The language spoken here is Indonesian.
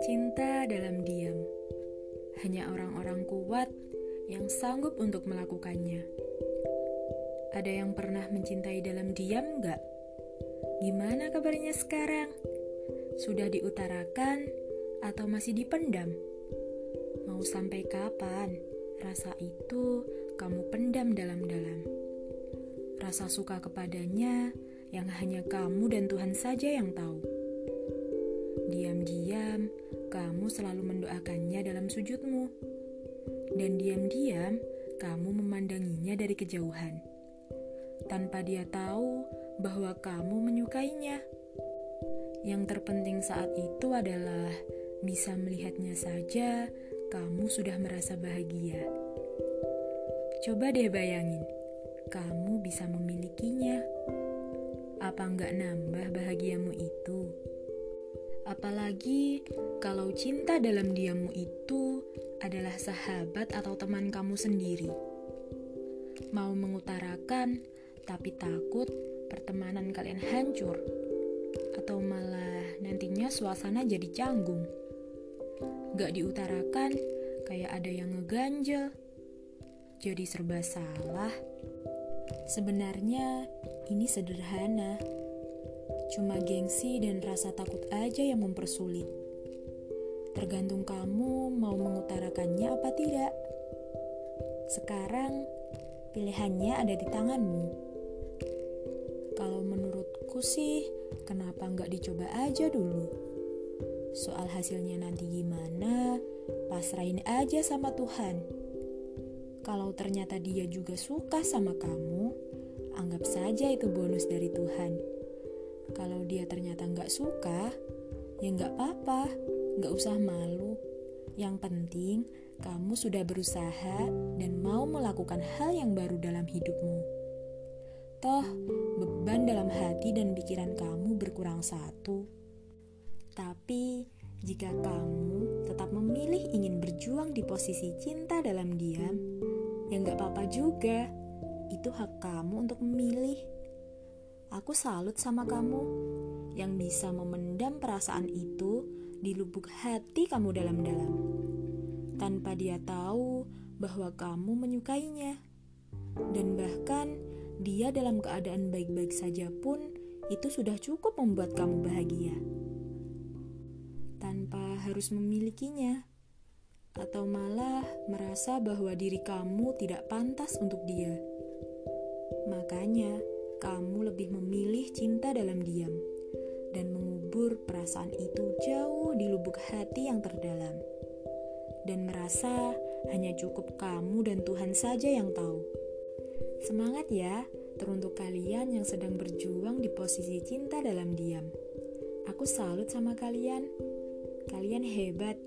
Cinta dalam diam, hanya orang-orang kuat yang sanggup untuk melakukannya. Ada yang pernah mencintai dalam diam gak? Gimana kabarnya sekarang? Sudah diutarakan atau masih dipendam? Mau sampai kapan rasa itu kamu pendam dalam-dalam? Rasa suka kepadanya yang hanya kamu dan Tuhan saja yang tahu. Diam-diam, kamu selalu mendoakannya dalam sujudmu. Dan diam-diam, kamu memandanginya dari kejauhan. Tanpa dia tahu bahwa kamu menyukainya. Yang terpenting saat itu adalah bisa melihatnya saja, kamu sudah merasa bahagia. Coba deh bayangin, kamu bisa memilikinya. Apa nggak nambah bahagiamu itu? Apalagi kalau cinta dalam diammu itu adalah sahabat atau teman kamu sendiri. Mau mengutarakan, tapi takut pertemanan kalian hancur, atau malah nantinya suasana jadi canggung. Gak diutarakan, kayak ada yang ngeganjel, jadi serba salah. Sebenarnya ini sederhana, cuma gengsi dan rasa takut aja yang mempersulit. Tergantung kamu mau mengutarakannya apa tidak. Sekarang, pilihannya ada di tanganmu. Kalau menurutku sih, kenapa nggak dicoba aja dulu? Soal hasilnya nanti gimana, pasrahin aja sama Tuhan. Kalau ternyata dia juga suka sama kamu, anggap saja itu bonus dari Tuhan. Kalau dia ternyata nggak suka, ya nggak apa-apa, nggak usah malu. Yang penting, kamu sudah berusaha dan mau melakukan hal yang baru dalam hidupmu. Toh, beban dalam hati dan pikiran kamu berkurang satu. Tapi, jika kamu tetap memilih ingin berjuang di posisi cinta dalam diam, ya nggak apa-apa juga. Itu hak kamu untuk memilih. Aku salut sama kamu yang bisa memendam perasaan itu di lubuk hati kamu dalam-dalam. Tanpa dia tahu bahwa kamu menyukainya. Dan bahkan dia dalam keadaan baik-baik saja pun itu sudah cukup membuat kamu bahagia. Tanpa harus memilikinya atau malah merasa bahwa diri kamu tidak pantas untuk dia. Makanya, kamu lebih memilih cinta dalam diam dan mengubur perasaan itu jauh di lubuk hati yang terdalam. Dan merasa hanya cukup kamu dan Tuhan saja yang tahu. Semangat ya, teruntuk kalian yang sedang berjuang di posisi cinta dalam diam. Aku salut sama kalian. Kalian hebat